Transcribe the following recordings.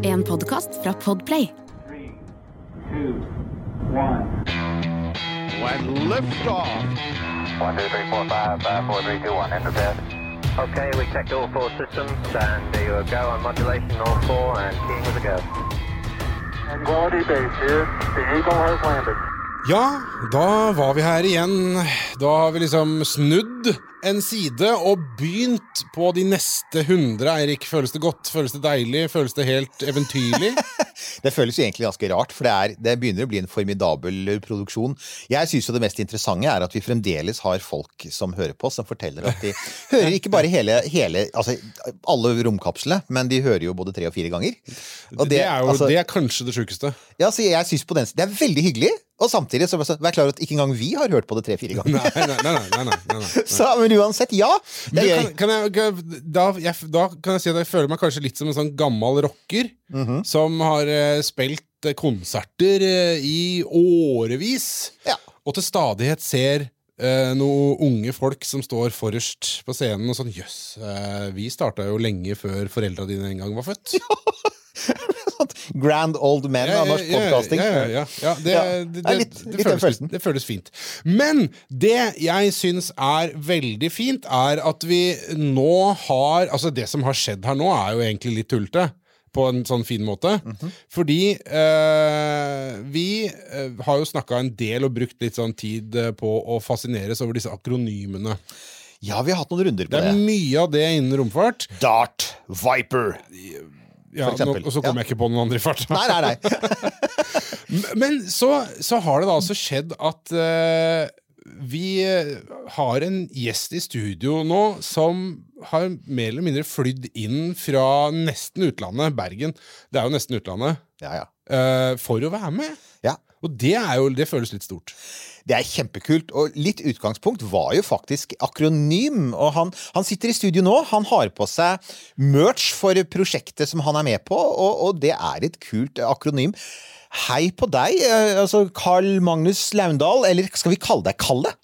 En podkast fra Podplay. Three, two, one. And liftoff. One, two, three, four, five, five, four, three, two, one. Enter bed. Okay, we checked all four systems, and there you go on modulation, all four, and keying with a go. Quality base here. The Eagle has landed. Ja, da var vi her igjen. Da har vi liksom snudd en side og begynt på de neste hundre. Eirik, føles det godt? Føles det deilig? Føles det helt eventyrlig? Det føles jo egentlig ganske rart, for det, er, det begynner å bli en formidabel produksjon. Jeg syns jo det mest interessante er at vi fremdeles har folk som hører på, som forteller at de hører ikke bare hele, hele altså alle romkapslene, men de hører jo både tre og fire ganger. Og det, er jo altså- det er kanskje det sjukeste. Ja, så jeg synes på den, Det er veldig hyggelig, og samtidig så vær klar over at ikke engang vi har hørt på det tre-fire ganger. Nei, nei, nei. nei, nei. Så, men uansett, ja. Kan, kan jeg, kan- da, jeg, da kan jeg si at jeg føler meg kanskje litt som en sånn gammel rocker Mhm. som har eh, spilt eh, konserter eh, i årevis, Ja. og til stadighet ser eh, noen unge folk som står forrest på scenen og sånn Jøss, eh, vi starta jo lenge før foreldra dine en gang var født. Sånt Grand old men av norsk podkasting. Ja, ja. Det, er føles, fint. Men det jeg syns er veldig fint, er at vi nå har Altså, det som har skjedd her nå, er jo egentlig litt tullete. På en sånn fin måte. Mhm. Fordi eh, vi eh, har jo snakka en del og brukt litt sånn tid eh, på å fascineres over disse akronymene. Ja, vi har hatt noen runder på Det er det. mye av det innen romfart. Dart, Viper. Ja, nå, og så kommer Ja. jeg ikke på noen andre i farta. Nei, nei, nei. Men så, så har det da altså skjedd at uh, vi eh, har en gjest i studio nå som har mer eller mindre flydd inn fra nesten utlandet, Bergen. Det er jo nesten utlandet. Ja, ja. Uh, for å være med. Ja. Og det, jo, det føles litt stort. Det er kjempekult, og litt utgangspunkt var jo faktisk akronym. Og han, han sitter i studio nå, han har på seg merch for prosjektet som han er med på, og, og det er et kult akronym. Hei på deg, eh, altså Carl Magnus Laundal, eller skal vi kalle deg Kalle?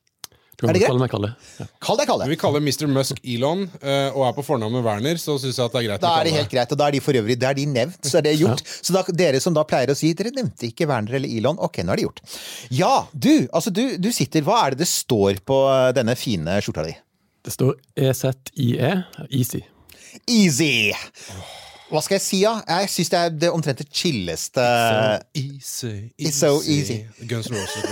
Du kan Er det greit? kalle meg Kalle. Ja. Kall deg Kalle. Vi kaller Mr. Musk Elon eh, og er på fornavn med Werner, så synes jeg at det er greit. Da er det helt greit, og da er de for øvrig da er de nevnt, så er det gjort. Så da, dere som da pleier å si dere nevnte ikke Werner eller Elon, ok, nå er det gjort. Ja, du, altså du, du sitter, hva er det det står på eh, denne fine skjorta di? Det står E EZIE, Easy. Easy! Hva skal jeg si, da? Jeg syns det er det omtrent det chilleste Easy, It's so easy. Guns N' Roses.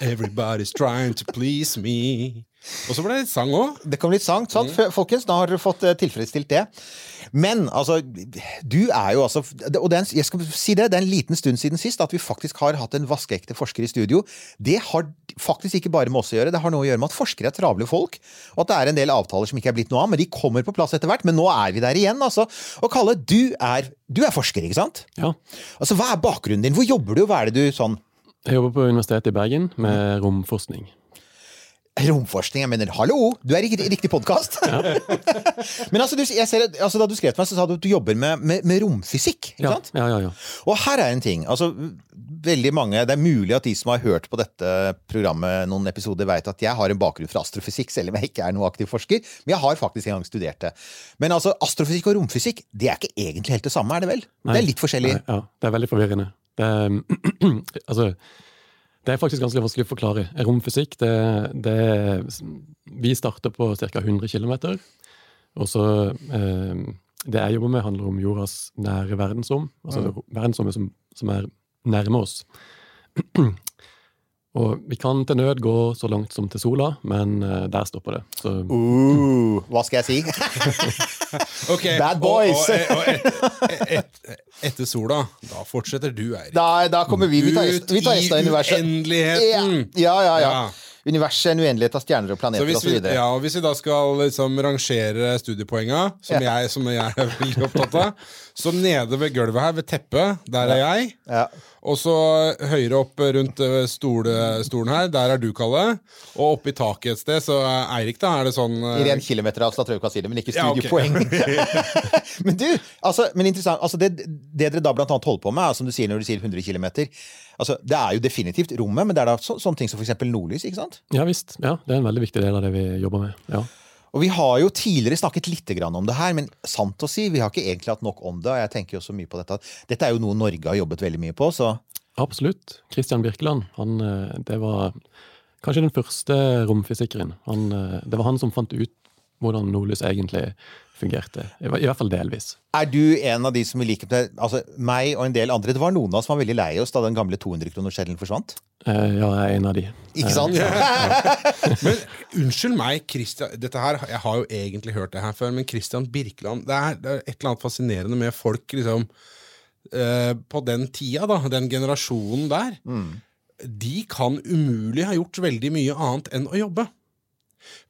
Everybody's trying to please me. Og så ble det litt sang òg. Det kom litt sang, sant? Folkens, da har dere fått eh, tilfredsstilt det. Men altså, du er jo altså Og det er, en- jeg skal si det, det er en liten stund siden sist at vi faktisk har hatt en vaskeekte forsker i studio. Det har faktisk ikke bare med oss å gjøre, det har noe å gjøre med at forskere er travle folk. Og at det er en del avtaler som ikke er blitt noe av, men de kommer på plass etter hvert. Men nå er vi der igjen, altså. Og Kalle, du er, du er forsker, ikke sant? Ja. Altså, Hva er bakgrunnen din? Hvor jobber du? Hva er det du sånn Jeg jobber på Universitetet i Bergen med romforskning. Romforskning, jeg mener, hallo! Du er i riktig, podkast! Ja. Men altså, du, ser, altså, da du skrev til meg, så sa du at du jobber med, med, med romfysikk. ikke Ja, sant? ja, ja. ja. Og her er en ting. altså veldig mange, Det er mulig at de som har hørt på dette programmet noen episoder, vet at jeg har en bakgrunn fra astrofysikk, selv om jeg ikke er noen aktiv forsker. Men jeg har faktisk en gang studert det. Men altså, astrofysikk og romfysikk det er ikke egentlig helt det samme, er det vel? Nei. Det er litt forskjellig. Nei, Ja, det er veldig forvirrende. Det er, altså, det er faktisk ganske vanskelig å forklare. Romfysikk, det, det Vi starter på ca. 100 km. Og så eh, Det jeg jobber med, handler om jordas nære verdensrom. Altså verdensrommet som, som er nærme oss. Og vi kan til nød gå så langt som til sola, men eh, der stopper det. Så Uh, hva skal jeg si? okay, Bad boys. Og, og, og et, et, et, etter sola, da fortsetter du, Eirik. Da, da kommer vi. Vi tar, resten- vi tar resten av Ut i uendeligheten. Ja, ja, ja. Ja. Universet er en uendelighet av stjerner og planeter osv. ja, og hvis vi da skal liksom rangere studiepoenga, som, jeg, som jeg er veldig opptatt av, så nede ved gulvet her, ved teppet, der er jeg. Ja. Og så høyere opp rundt eh, stole, stolen her, der er du, Kalle. Og oppe i taket et sted, så er Eirik, da, er det sånn eh, I ren kilometeravstand tror jeg vi kan si det, men ikke Ja, okay. studiepoeng. men du, altså, men interessant, altså det, det dere da blant annet holder på med, er, som du sier når du sier 100 km altså, Det er jo definitivt rommet, men det er da så, sånne ting som f.eks. nordlys, ikke sant? ja visst. Ja, det er en veldig viktig del av det vi jobber med. Ja. Og vi har jo tidligere snakket litt om det her, men sant å si, vi har ikke egentlig hatt nok om det. Og jeg tenker jo så mye på dette. Dette er jo noe Norge har jobbet veldig mye på, så Absolutt. Christian Birkeland, han, eh, det var kanskje den første romfysikeren. Han, eh, det var han som fant ut hvordan nordlys egentlig fungerte. I hvert fall delvis. er du en av de som i likhet med altså, meg og en del andre Det var noen av oss som var veldig lei oss da den gamle 200-kronersseddelen forsvant. Uh, Ja, jeg er en av de. Ikke sant? Men unnskyld meg, Christian Dette her, Jeg har jo egentlig hørt det her før, men Christian Birkeland Det er, det er et eller annet fascinerende med folk liksom uh, på den tida, da, den generasjonen der. De kan umulig ha gjort veldig mye annet enn å jobbe.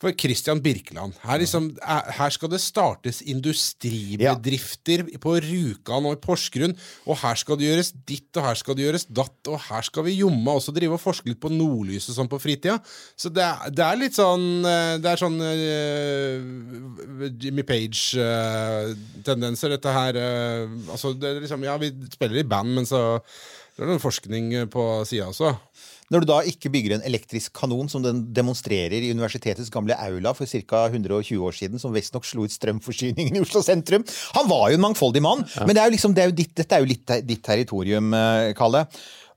For Christian Birkeland, her, liksom, er- her skal det startes industribedrifter på Rjukan og i Porsgrunn, og her skal det gjøres ditt, og her skal det gjøres datt, og her skal vi jomme også drive og forske litt på nordlyset sånn på fritida. Så det, er- det er litt sånn eh, Det er sånn uh, Jimmy Page-tendenser, dette her. Uh, altså, det er liksom Ja, vi spiller i band, men så det er noen forskning eh, på sida også. Når du da ikke bygger en elektrisk kanon som den demonstrerer i universitetets gamle aula for ca. 120 år siden, som visstnok slo ut strømforsyningen i Oslo sentrum Han var jo en mangfoldig mann, men det er jo liksom, det er jo ditt, dette er jo litt, ditt territorium, eh, Kalle.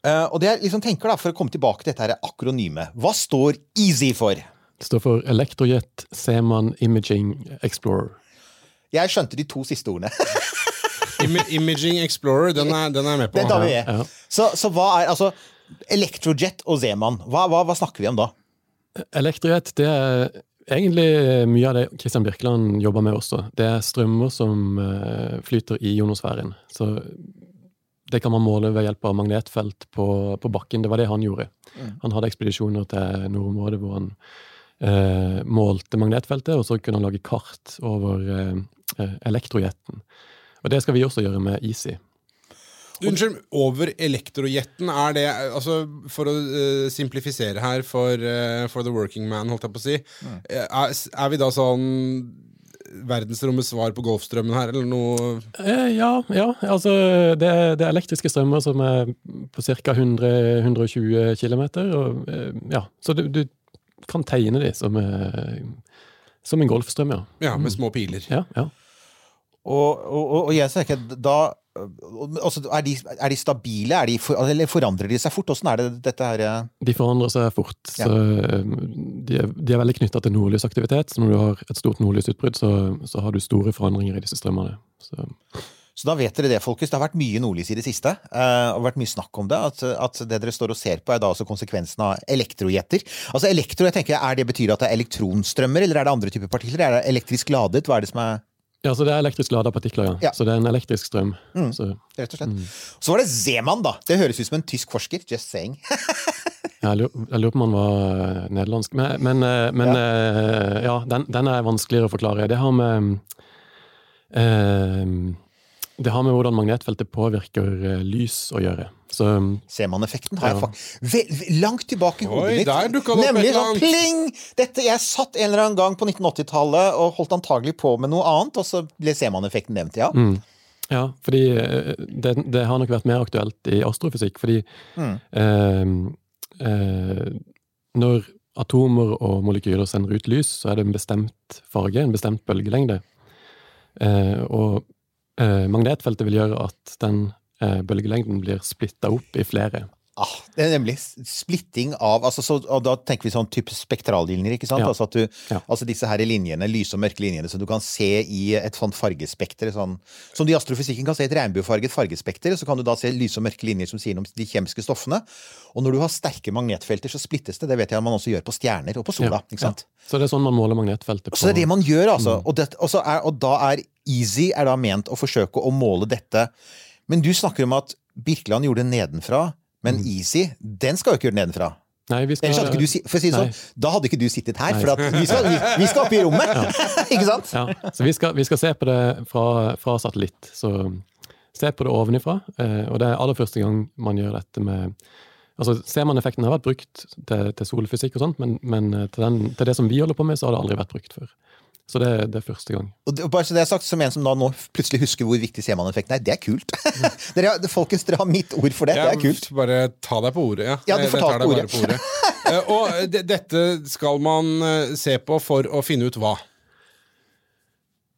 Eh, og det jeg liksom tenker da, For å komme tilbake til dette her akronymet. Hva står EASY for? Det står for Electrojet Seman Imaging Explorer. Jeg skjønte de to siste ordene. Im Imaging Explorer, den er, den er jeg med på. Det tar vi med. Ja. Så, så hva er altså Electrojet og Zeman, hva, hva, hva snakker vi om da? Elektrojet, det er egentlig mye av det Christian Birkeland jobber med også. Det er strømmer som eh, flyter i ionosfæren. Så det kan man måle ved hjelp av magnetfelt på, på bakken. Det var det han gjorde. Han hadde ekspedisjoner til nordområdet hvor han eh, målte magnetfeltet, og så kunne han lage kart over eh, elektrojeten. elektrojetten. Og det skal vi også gjøre med Easy. Unnskyld, over elektrojetten, er det altså For å uh, simplifisere her for, uh, for the working man, holdt jeg på å si. Mm. Er, er vi da sånn verdensrommets svar på Golfstrømmen her, eller noe Eh, ja, ja, altså det, er- det er elektriske strømmer som er på ca. 100-120 km. Og, ja, så du, du kan tegne de som, som en golfstrøm, ja. Ja, med små piler. Ja, ja. Og, og, og, og jeg tenker, da altså, er, de, er de stabile? Er de for, eller forandrer de seg fort? Åssen er det dette her eh? De forandrer seg fort. Ja. så eh, de, er, de er veldig knytta til nordlysaktivitet. Så når du har et stort nordlysutbrudd, så, så har du store forandringer i disse strømmene. Så, Så da vet dere det, folkens. Det har vært mye nordlys i det siste. Det og vært mye snakk om det. At, at det dere står og ser på, er da også konsekvensen av elektrojeter. Altså elektro, jeg tenker, er det Betyr at det er elektronstrømmer, eller er det andre typer partikler? Er det elektrisk ladet? Hva er det som er ja, så det er elektrisk lada partikler, ja. Ja. Så det er en elektrisk strøm. Så, Rett og slett. Så var det Zeman, da. Det høres ut som en tysk forsker. Just saying. Jeg lurer, jeg lurer på om han var eh, nederlandsk. Men, men, eh, men ja, ja, den, den er vanskeligere å forklare. Det har med eh, Det har med hvordan magnetfeltet påvirker eh, lys å gjøre. Så Zeman-effekten har jeg Ja. fakt ve- ve- langt tilbake i hodet Oi, mitt. Nemlig sånn pling! Dette, jeg satt en eller annen gang på 1980-tallet og holdt antagelig på med noe annet, og så ble semaneffekten nevnt, ja. mm, Ja, fordi eh, det, det har nok vært mer aktuelt i astrofysikk, fordi Mm. eh, eh, når atomer og molekyler sender ut lys, så er det en bestemt farge, en bestemt bølgelengde. Eh, og eh, magnetfeltet vil gjøre at den eh, bølgelengden blir splitta opp i flere. Ah, det er nemlig splitting av altså, så, og Da tenker vi sånn type spektrallinjer, ikke sant? Ja. Altså, at du, Ja. altså disse her linjene, lyse og mørke linjene som du kan se i et sånt fargespekter. Sånn, som du i astrofysikken kan se et regnbuefarget fargespekter, så kan du da se lyse og mørke linjer som sier om de kjemiske stoffene. Og når du har sterke magnetfelter, så splittes det. Det vet jeg man også gjør på stjerner og på sola. ikke sant? Så det er sånn man måler magnetfeltet på. Så det er det man gjør, altså. Mm. Og, det, og, så er, og da er Easy er da ment å forsøke å måle dette. Men du snakker om at Birkeland gjorde det nedenfra, men Mm. Easy, den skal jo ikke gjøre det nedenfra. Nei, vi skal, Ellers hadde ikke du, for å si det sånn, da hadde ikke du sittet her, for vi, skal, vi, vi skal opp i rommet! ikke sant? Ja, så vi skal, vi skal se på det fra, fra satellitt. Så se på det ovenifra. Eh, og det er aller første gang man gjør dette med Altså, Seman-effekten har vært brukt til, til solfysikk og sånt, men, men eh, til, den, til det som vi holder på med, så har det aldri vært brukt før. Så det, det er første gang. Og det, og bare så det er sagt, Som en som da nå plutselig husker hvor viktig Seman-effekten er, det er kult! dere, folkens, dere har mitt ord for det. Det er kult. Bare ta deg på ordet. Ja, Ja, du får ta deg bare på ordet. uh, og de, dette skal man eh, se på for å finne ut hva.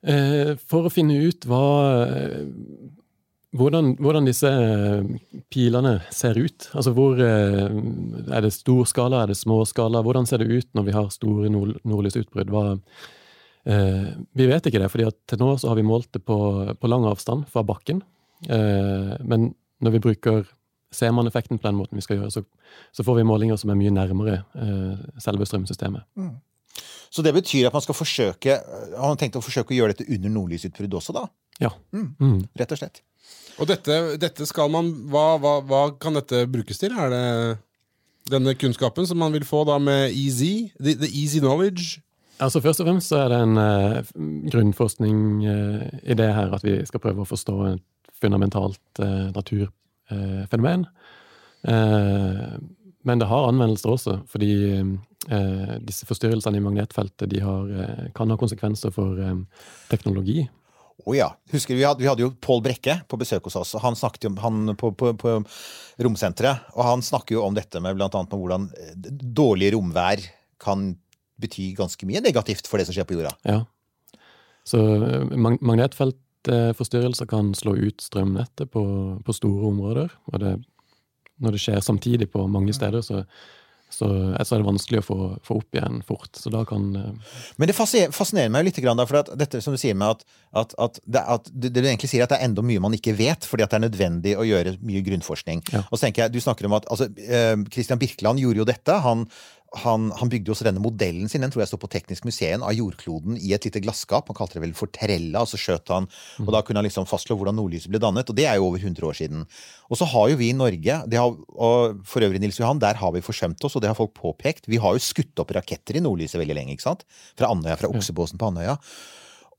Uh, for å finne ut hva uh, hvordan, hvordan disse pilene ser ut. Altså hvor Er det stor skala, er det små skala? Hvordan ser det ut når vi har store nord, nordlysutbrudd? Hva, vi vet ikke det, fordi at til nå så har vi målt det på, på lang avstand fra bakken. Eh, men når vi bruker Seman-effekten på den måten vi skal gjøre, så, så får vi målinger som er mye nærmere eh, selve strømsystemet. Så det betyr at man skal forsøke Har man tenkt å forsøke å gjøre dette under nordlysutbrudd også, da? Ja. Mm. Rett og slett. Og dette, dette skal man hva, hva, hva kan dette brukes til? Er det denne kunnskapen som man vil få da med easy? The, the easy knowledge? Altså Først og fremst er det en eh, grunnforskning-idé her at vi skal prøve å forstå et fundamentalt eh, naturfenomen. Men det har anvendelser også, fordi disse forstyrrelsene i magnetfeltet har, kan ha konsekvenser for teknologi. Å ja. Husker vi hadde, vi hadde jo Pål Brekke på besøk hos oss. og Han snakket jo om, han på, på, på romsenteret. Og han snakker jo om dette med annet hvordan dårlig romvær kan bety ganske mye negativt for det som skjer på jorda. Ja. Så eh, mag magnetfeltforstyrrelser kan slå ut strømnettet på, på store områder. Og det, når det skjer samtidig på mange steder, så, så, så er det vanskelig å få, få opp igjen fort. Så da kan eh, Men det fascinerer meg jo litt, for dette som du sier med at, at, at, det, at det du egentlig sier, at det er enda mye man ikke vet, fordi det er nødvendig å gjøre mye grunnforskning. Ja. Og så tenker jeg, du snakker om at altså, eh, Christian Birkeland gjorde jo dette. Han, han, han bygde også denne modellen sin, den tror jeg står på Teknisk museum, av jordkloden i et lite glasskap. Han kalte det vel for Terella, og så skjøt han. Og da kunne han liksom fastslå hvordan nordlyset ble dannet, og det er jo over 100 år siden. Og så har jo vi i Norge, det har, og for øvrig Nils Johan, der har vi forsømt oss, og det har folk påpekt. Vi har jo skutt opp raketter i nordlyset veldig lenge, ikke sant? Fra Andøya, fra Oksebåsen på Andøya.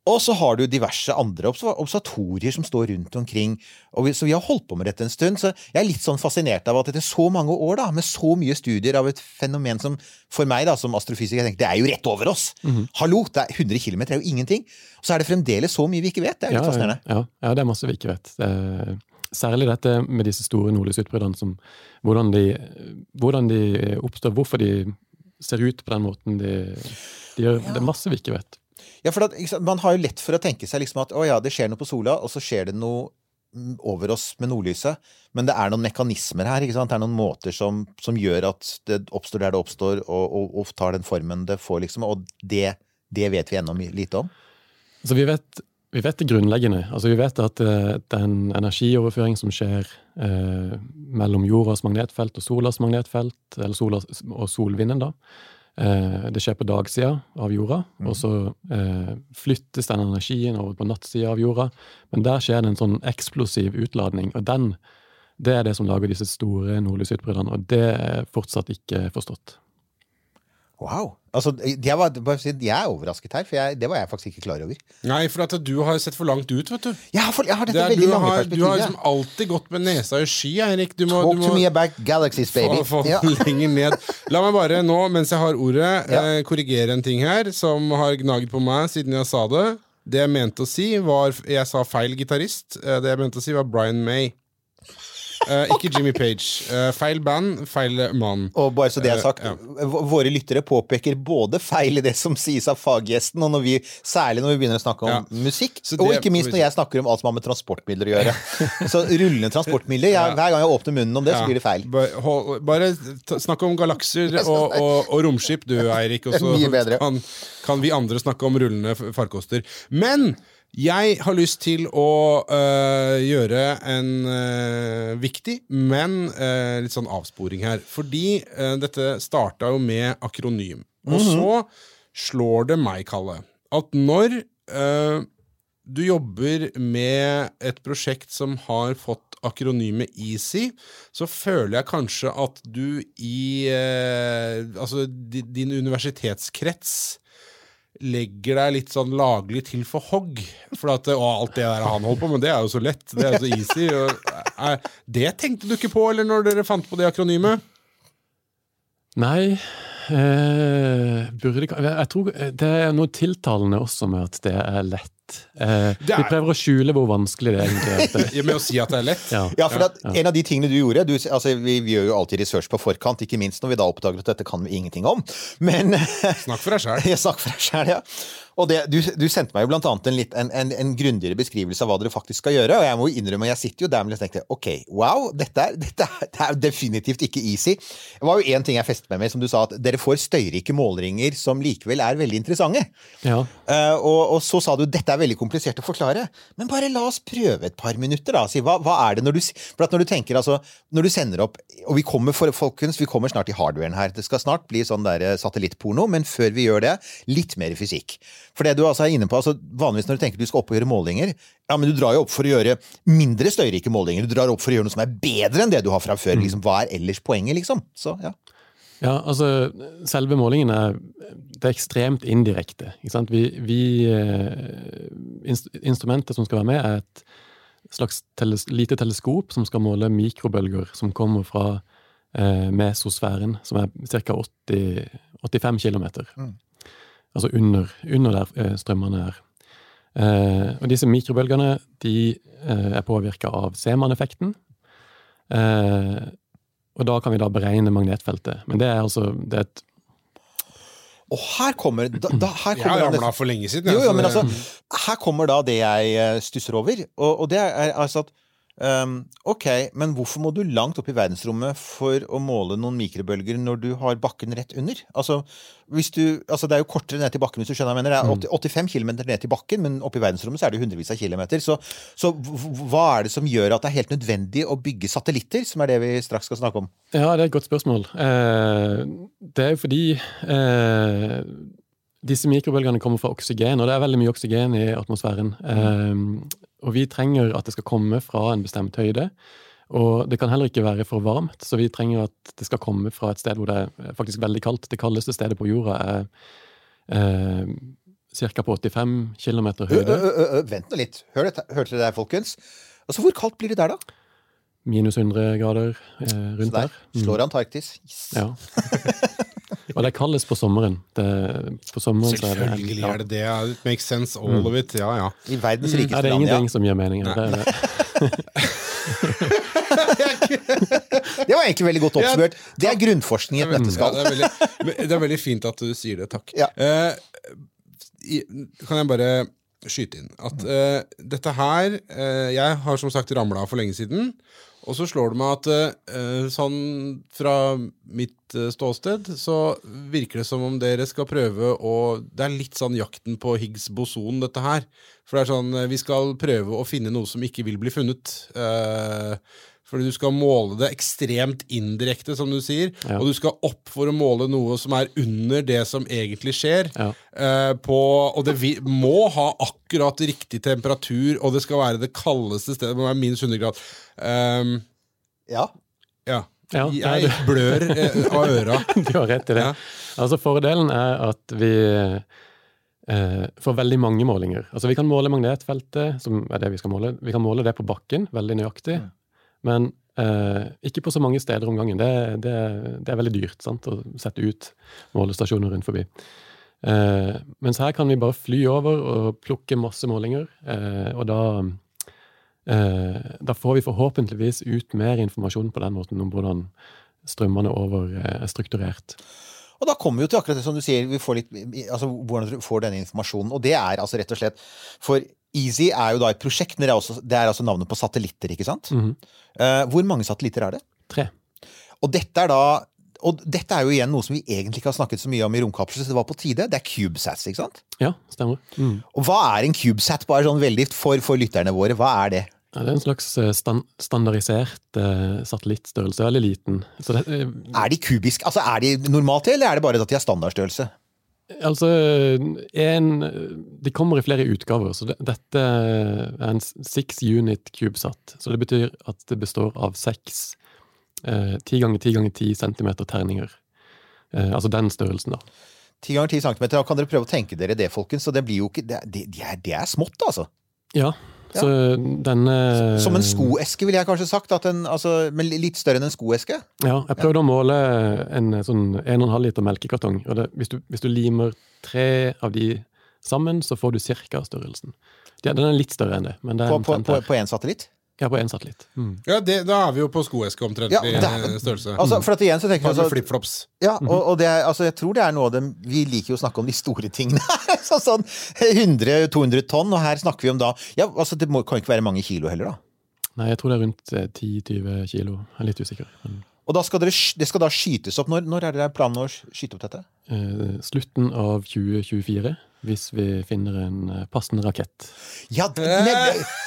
Og så har du diverse andre observatorier som står rundt omkring. Vi, så vi har holdt på med dette en stund. Så jeg er litt sånn fascinert av at etter så mange år, da, med så mye studier av et fenomen som for meg da, som astrofysiker, jeg tenker det er jo rett over oss! Hallo! Det er 100 km er jo ingenting. Og så er det fremdeles så mye vi ikke vet. Det er litt ja, fascinerende. Ja, ja, det er masse vi ikke vet. Det særlig dette med disse store nordlysutbruddene, som hvordan hvordan de oppstår, hvorfor de ser ut på den måten de, de gjør. Det er masse vi ikke vet. Ja, for at, Man har jo lett for å tenke seg liksom at å ja, det skjer noe på sola, og så skjer det noe mm, over oss med nordlyset. Men det er noen mekanismer her. Det er noen måter som, som gjør at det oppstår der det oppstår, og, og, og tar den formen det får, liksom. Og det, det vet vi ennå lite om. Altså, vi, vet, vi vet det grunnleggende. Altså, vi vet at uh, det er energioverføring som skjer uh, mellom jordas magnetfelt og solas magnetfelt, eller solas, og solvinden, da. Eh, det skjer på dagsida av jorda, og så eh, flyttes den energien over på nattsida av jorda. Men der skjer det en sånn eksplosiv utladning, og den det er det som lager disse store nordlysutbruddene, og det er fortsatt ikke forstått. Wow! Altså, jeg, var, jeg er overrasket her, for jeg, det var jeg faktisk ikke klar over. Nei, for at du har sett for langt ut, vet du. Jeg har, for, jeg har Det dette er, du, veldig lange har, du har liksom alltid gått med nesa i sky, Eirik. Du må, Talk du to me about galaxies, baby. få, få Ja. lenger ned. La meg bare nå, mens jeg har ordet, Ja. eh, korrigere en ting her som har gnaget på meg siden jeg sa det. Det jeg mente å si, var Jeg sa feil gitarist. Eh, det jeg mente å si, var Brian May. Eh, ikke Jimmy Page. Uh, feil band, feil mann. Og bare så det er sagt, sagt, ja. våre lyttere påpeker både feil i det som sies av faggjesten, og når vi, særlig når vi begynner å snakke om Ja. musikk, det, og ikke minst når jeg snakker om alt som har med transportmidler å gjøre. så rullende transportmidler, jeg, hver gang jeg åpner munnen om det, så blir det feil. Bare, bare snakk om galakser og, og, og romskip, du, Eirik. Og så kan, kan vi andre snakke om rullende farkoster. Men jeg har lyst til å øh, gjøre en øh, viktig, men øh, litt sånn avsporing her. Fordi dette starta jo med akronym. Og så slår det meg, Kalle, at når du jobber med et prosjekt som har fått akronymet EASY, så føler jeg kanskje at du i altså din universitetskrets legger deg litt sånn laglig til for hogg. For at, å, alt det der han holder på med, det er jo så lett. Det er jo så easy. Og, er, det tenkte du ikke på eller når dere fant på det akronymet? Nei eh, Burde Jeg tror det er noe tiltalende også med at det er lett. Eh, er- Vi prøver å skjule hvor vanskelig det egentlig er. Ja, Med å si at det er lett? Ja. Ja, for at En av de tingene du gjorde du, altså, vi, vi gjør jo alltid research på forkant, ikke minst når vi da oppdager at dette kan vi ingenting om. Men Snakk for deg sjæl. snakk snakker for deg selv, ja. Og det, du, du sendte meg jo blant annet en, litt, en, en, en grundigere beskrivelse av hva dere faktisk skal gjøre. Og jeg må jo innrømme, jeg sitter jo der og tenkte ok, wow, dette er, dette er, det er definitivt ikke easy. Det var jo én ting jeg festet meg med, som du sa, at dere får støyrike målringer som likevel er veldig interessante. Ja. Uh, og, og så sa du dette er veldig komplisert å forklare. Men bare la oss prøve et par minutter, da. Si, hva, hva er det når du, for at når du tenker, altså, når du sender opp Og vi kommer for, folkens, vi kommer snart i hardwaren her. Det skal snart bli sånn der eh, satellittporno, men før vi gjør det, litt mer fysikk. For det du altså er inne på, altså vanligvis når du tenker du skal opp og gjøre målinger, ja, men du drar jo opp for å gjøre mindre støyrike målinger. Du drar opp for å gjøre noe som er bedre enn det du har fra før. Liksom, hva er ellers poenget, liksom? Så, ja. Ja, altså selve målingen er, det er ekstremt indirekte. Vi, vi, eh, inst instrumentet som skal være med, er et slags teles lite teleskop som skal måle mikrobølger som kommer fra eh, mesosfæren, som er ca. 85 km. Altså under, under der eh, strømmene er. Eh, og disse mikrobølgene de eh, er påvirka av Seman-effekten. Eh, og da kan vi da beregne magnetfeltet. Men det er altså det er et Og her kommer, da, da, her Jeg kommer han ramla for lenge siden. Jo, jo, men altså, her kommer da det jeg stusser over, og, og det er altså at ehm, Ok, men hvorfor må du langt opp i verdensrommet for å måle noen mikrobølger når du har bakken rett under? Altså, hvis du, altså Det er jo kortere ned til bakken, hvis du skjønner hva jeg mener. Det er 80, 85 km ned til bakken, men oppe i verdensrommet så er det hundrevis av kilometer. Så, så hva er det som gjør at det er helt nødvendig å bygge satellitter, som er det vi straks skal snakke om? Ja, det er et godt spørsmål. Eh, det er jo fordi eh, disse mikrobølgene kommer fra oksygen, og det er veldig mye oksygen i atmosfæren. Eh, og vi trenger at det skal komme fra en bestemt høyde. Og det kan heller ikke være for varmt, så vi trenger at det skal komme fra et sted hvor det er faktisk veldig kaldt. Det kaldeste stedet på jorda er eh, ca. på 85 km Ø, ø, høyde. ø, ø, vent nå litt. Hør dette, hørte dere det, folkens? Altså, Hvor kaldt blir det der, da? Minus 100 grader eh, rundt der der. Mm. slår Antarktis. Yes. Ja. Og det er kaldest på sommeren. Det, på sommeren så er det Selvfølgelig ja. er det det. ja. It makes sense, all of it. Ja, ja. I verdens Ja, det er land, ja. ingenting som gir mening. Det det. Det var egentlig veldig godt oppsummert. Det er grunnforskning i et Ja, nøtteskall. det, det er veldig fint at du sier det. Takk. Ja. Eh, i, kan jeg bare skyte inn at uh, dette her uh, Jeg har som sagt ramla for lenge siden. Og så slår det meg at eh, sånn fra mitt eh, ståsted så virker det som om dere skal prøve å Det er litt sånn jakten på Higgs boson, dette her. For det er sånn eh, Vi skal prøve å finne noe som ikke vil bli funnet. Eh, fordi du skal måle det ekstremt indirekte, som du sier. Ja. Og du skal opp for å måle noe som er under det som egentlig skjer. Ja. Eh, på, og det vi, må ha akkurat riktig temperatur, og det skal være det kaldeste stedet. Det må være minus 100 grad. Um, Ja. ja. Ja, Jeg blør eh, av øra. Du har rett i det. Ja. Altså Fordelen er at vi eh, får veldig mange målinger. Altså Vi kan måle magnetfeltet, som er det vi skal måle. Vi kan måle det på bakken, veldig nøyaktig. Men eh, ikke på så mange steder om gangen. Det, det, det er veldig dyrt sant, å sette ut målestasjoner rundt forbi. Eh, mens her kan vi bare fly over og plukke masse målinger, eh, og da eh, Da får vi forhåpentligvis ut mer informasjon på den måten om hvordan strømmene over eh, er strukturert. Og da kommer vi jo til akkurat det som du sier, vi får litt, altså hvordan du får denne informasjonen. Og det er altså rett og slett For Easy er jo da et prosjekt, men det er, også, det er altså navnet på satellitter, ikke sant? Mm -hmm. uh, hvor mange satellitter er det? Tre. Og dette er da og dette er jo igjen noe som vi egentlig ikke har snakket så mye om i romkapsler, så det var på tide. Det er CubeSats, ikke sant? Ja, stemmer. Mm. Og hva er en CubeSat, bare sånn veldig for, for lytterne våre? Hva er det? Ja, det er en slags stand standardisert uh, satellittstørrelse. Veldig liten. Så det, uh, Er de kubiske? Altså, er de normalt eller er det bare at de har standardstørrelse? Altså en, De kommer i flere utgaver, så det, dette er en six unit CubeSat. Så det betyr at det består av seks eh, ti ganger ti ganger ti centimeter terninger. Eh, altså den størrelsen, da. Ti ganger ti centimeter, Da kan dere prøve å tenke dere det, folkens. Så det blir jo ikke Det, det, det, er, det er smått, altså. Ja, så denne Som en skoeske, ville jeg kanskje sagt. At en, altså, men litt større enn en skoeske. Ja, jeg prøvde å måle en sånn 1,5 liter melkekartong. og det, hvis, du, hvis du limer tre av de sammen, så får du cirka størrelsen. Den er litt større enn det, men det er På, på, på, på en satellitt. Ja, på én satellitt. Mm. Ja, det, Da er vi jo på skoeske omtrent Ja, er- størrelse. Altså, for at igjen så tenker jeg altså, flipflops. Ja, og, og det er, altså, jeg tror det er noe av det Vi liker jo å snakke om de store tingene. Så, sånn 100-200 tonn, og her snakker vi om da Ja, altså Det må, kan ikke være mange kilo heller, da. Nei, jeg tror det er rundt eh, 10-20 kilo. Jeg er litt usikker. Men, Og da skal dere, det skal da skytes opp. Når, når er det planen å skyte opp dette? eh, slutten av 2024, hvis vi finner en eh, passende rakett. Ja,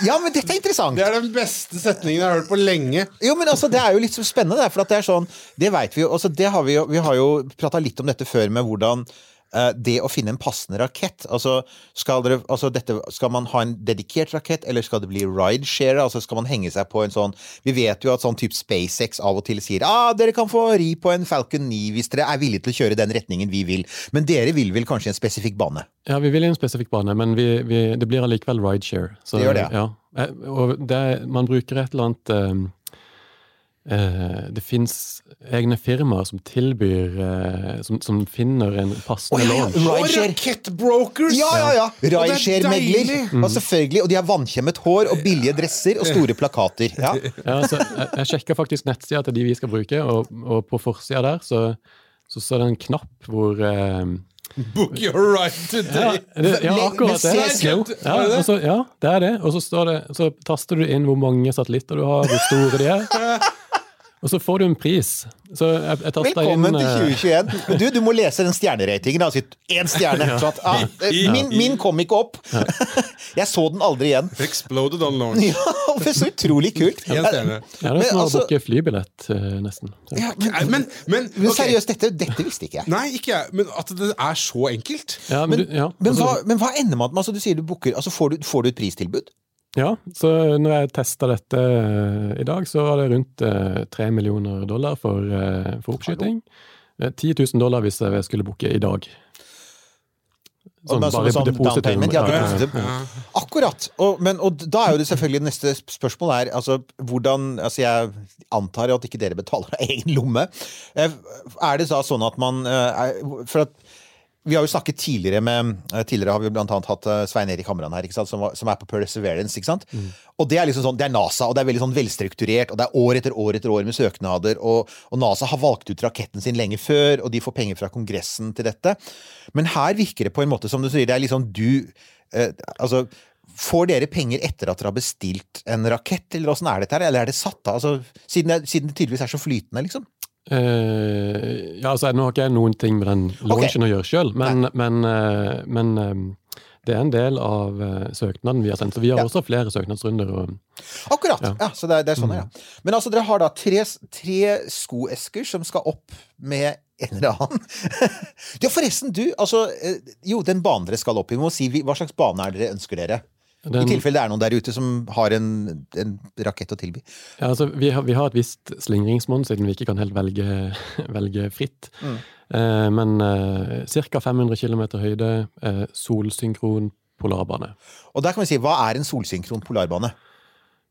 ja men dette er interessant! Det er den beste setningen jeg har hørt på lenge. Jo, men altså, Det er jo litt så spennende, for at det er sånn Det vet vi jo. Altså, det har vi, jo vi har jo prata litt om dette før, med hvordan eh, det å finne en passende rakett altså skal, dere, altså dette, skal man ha en dedikert rakett, eller skal det bli rideshare? Altså Skal man henge seg på en sånn Vi vet jo at sånn type SpaceX av og til sier ah, dere kan få ri på en Falcon 9 hvis dere er villige til å kjøre den retningen vi vil. Men dere vil vel kanskje en spesifikk bane? Ja, vi vil i en spesifikk bane, men vi, vi, det blir allikevel rideshare. Så, Det gjør det, ja. Eh, Og det, man bruker et eller annet eh, eh, Det fins egne firmaer som tilbyr eh, som, som finner en passende Å, ja, ja. Og rakettbrokers! Ja, ja, ja! Er Rideshare-megler. Og selvfølgelig, og de har vannkjemmet hår og billige dresser og store plakater. Ja. Ja, så jeg, jeg sjekka faktisk nettsida til de vi skal bruke, og, og på forsida der så så står det en knapp hvor eh, Book your right ja, today. det, ja, akkurat det. ja, og ja, det er det. Og så, står det, så taster du inn hvor mange satellitter du har, hvor store de er. Og så får du en pris. Så jeg, jeg Velkommen inn til eh, 2021. Du, du må lese den stjerneratingen. Altså én stjerne. Sånn at, ah, eh, min, min kom ikke opp. Jeg så den aldri igjen. Exploded on launch. Ja, så utrolig kult. En. Ja, det er Men som å altså- booke flybillett, eh, nesten. Ja, men, Men, men, men seriøst, dette, dette visste ikke jeg. Nei, ikke jeg. Men at det er så enkelt. Ja, men, Men, du, ja, men, altså- hva, men hva ender man med? Altså, du sier du booker, altså, får, du, får du et pristilbud? Ja, så når jeg testa dette eh, i dag, så var det rundt tre 3 millioner dollar for, eh, for oppskyting. Eh, 10 000 dollar hvis jeg skulle booke i dag. Og bare sånn depositum. ja, Ja. Akkurat. Og, men, og da er jo det selvfølgelig neste spørsmål er altså, hvordan Altså, jeg antar jo at ikke dere betaler av egen lomme. Eh, Er det da sånn at man eh, er, For at vi har jo snakket tidligere med eh, Tidligere har vi blant annet hatt eh, Svein Erik Hamran her, som, var, som er på Perseverance. ikke sant? Og det er liksom sånn, det er NASA, og det er veldig sånn velstrukturert, og det er år etter år etter år med søknader. Og, og NASA har valgt ut raketten sin lenge før, og de får penger fra Kongressen til dette. Men her virker det på en måte som du sier, det er liksom du eh, Altså Får dere penger etter at dere har bestilt en rakett, eller åssen er dette her? Eller er det satt av? Altså, siden, det, siden det tydeligvis er så flytende, liksom. Eh, ja, altså, nå har ikke jeg noen ting med den launchen å gjøre sjøl, men, men, uh, men eh, det er en del av uh, søknaden vi har sendt. Så vi har Ja. også flere søknadsrunder. Og, Akkurat! Ja. Ja. så det er, det er sånn, ja. Men altså, dere har da tre, tre skoesker som skal opp med en eller annen. ja, forresten, du. Altså, jo, den banen dere skal opp i. Vi må si hva slags bane er dere ønsker dere? Den, I tilfelle det er noen der ute som har en, en rakett å tilby. ja, altså, vi, har, vi har et visst slingringsmonn, siden vi ikke kan helt velge, velge fritt. Mm. Eh, men eh, ca. 500 km høyde, eh, solsynkron polarbane. Og der kan vi si, hva er en solsynkron polarbane?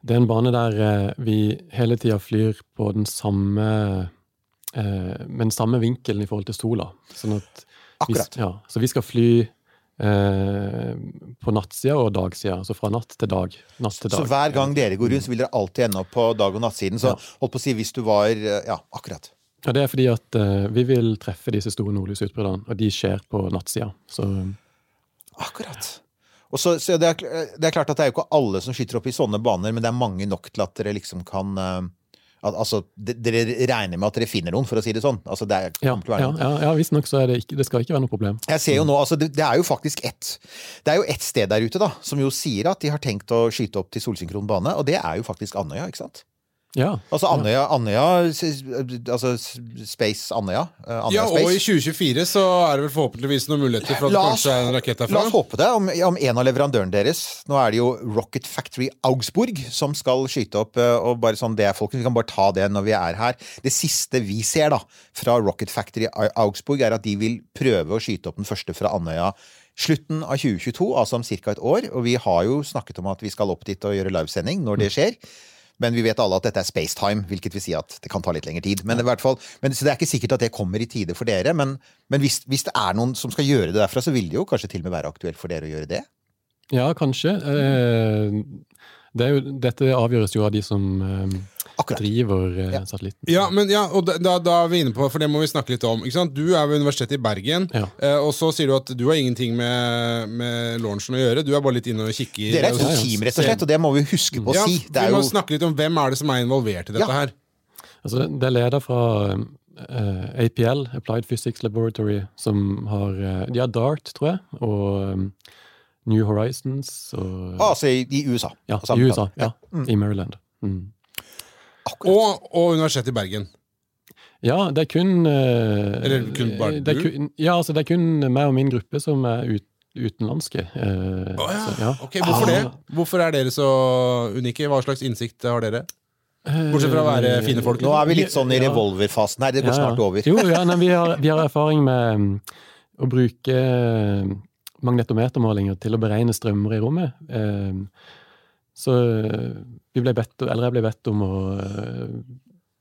Det er en bane der eh, vi hele tida flyr på den samme eh, Med den samme vinkelen i forhold til sola. Sånn at vi, Akkurat. ja, så vi skal fly eh, på nattsida og dagsida. Altså fra natt til dag. Natt til dag. Så hver gang dere går rundt, så vil dere alltid ende opp på dag- og nattsiden. Så Ja. holdt på å si, hvis du var eh, Ja, akkurat. Ja, det er fordi at eh, vi vil treffe disse store nordlysutbruddene, og de skjer på nattsida. Så Akkurat. Og så, så det, er, det er klart at det er jo ikke alle som skyter opp i sånne baner, men det er mange nok til at dere liksom kan eh, al altså, Dere regner med at dere finner noen, for å si det sånn? Altså, det er, ja, ja, ja, ja visstnok så er det ikke Det skal ikke være noe problem. Jeg ser jo nå, altså det, det er jo faktisk ett Det er jo ett sted der ute da som jo sier at de har tenkt å skyte opp til solsynkron bane, og det er jo faktisk Andøya, ikke sant? Ja. Altså Andøya, altså Space Andøya. eh, Ja, og i 2024 så er det vel forhåpentligvis noen muligheter for at det kanskje er en rakett La oss håpe det, om, om en av leverandørene deres Nå er det jo Rocket Factory Augsburg som skal skyte opp. eh, og bare sånn det er folkens, Vi kan bare ta det når vi er her. Det siste vi ser da fra Rocket Factory Augsburg, er at de vil prøve å skyte opp den første fra Andøya slutten av 2022, altså om ca. et år. Og vi har jo snakket om at vi skal opp dit og gjøre livesending når det skjer. Men vi vet alle at dette er spacetime, hvilket vil si at det kan ta litt lengre tid. Men, fall, men, så det er ikke sikkert at det kommer i tide for dere. Men, men hvis, hvis det er noen som skal gjøre det derfra, så vil det jo kanskje til og med være aktuelt for dere å gjøre det. Ja, kanskje. Eh, Det er jo, dette avgjøres jo av de som eh, Akkurat. driver eh, Ja. satellitten. Ja, men ja, og da, da, er vi inne på, for det må vi snakke litt om. Ikke sant? Du er ved Universitetet i Bergen, Ja. eh, og så sier du at du har ingenting med, med launchen å gjøre. Du er bare litt inne og kikker. Dere er et og- sånt team, rett og slett, og det må vi huske på å Ja, si. Det vi må jo snakke litt om hvem er det som er involvert i dette Ja. her. Altså, det- det er leder fra uh, APL, Applied Physics Laboratory, som har uh, De har DART, tror jeg, og um, New Horizons og Altså i, i USA. Ja, i USA. ja. Ja, I Maryland. Mm. Og, og Universitetet i Bergen. Ja, det er kun eh, Eller kun bare det du? kun, Ja, altså det er kun meg og min gruppe som er ut, utenlandske. eh, oh, ja. så, ja. Ok, Hvorfor det? Ah. Hvorfor er dere så unike? Hva slags innsikt har dere? Bortsett fra å være fine folk. Nå er vi litt sånn i revolverfasen her. Det går Ja, ja. snart over. Jo, ja, nei, vi, har, vi har erfaring med mm, å bruke mm, magnetometermålinger til å beregne strømmer i rommet. Eh, Så eh, vi ble bedt, eller jeg ble bedt om å eh,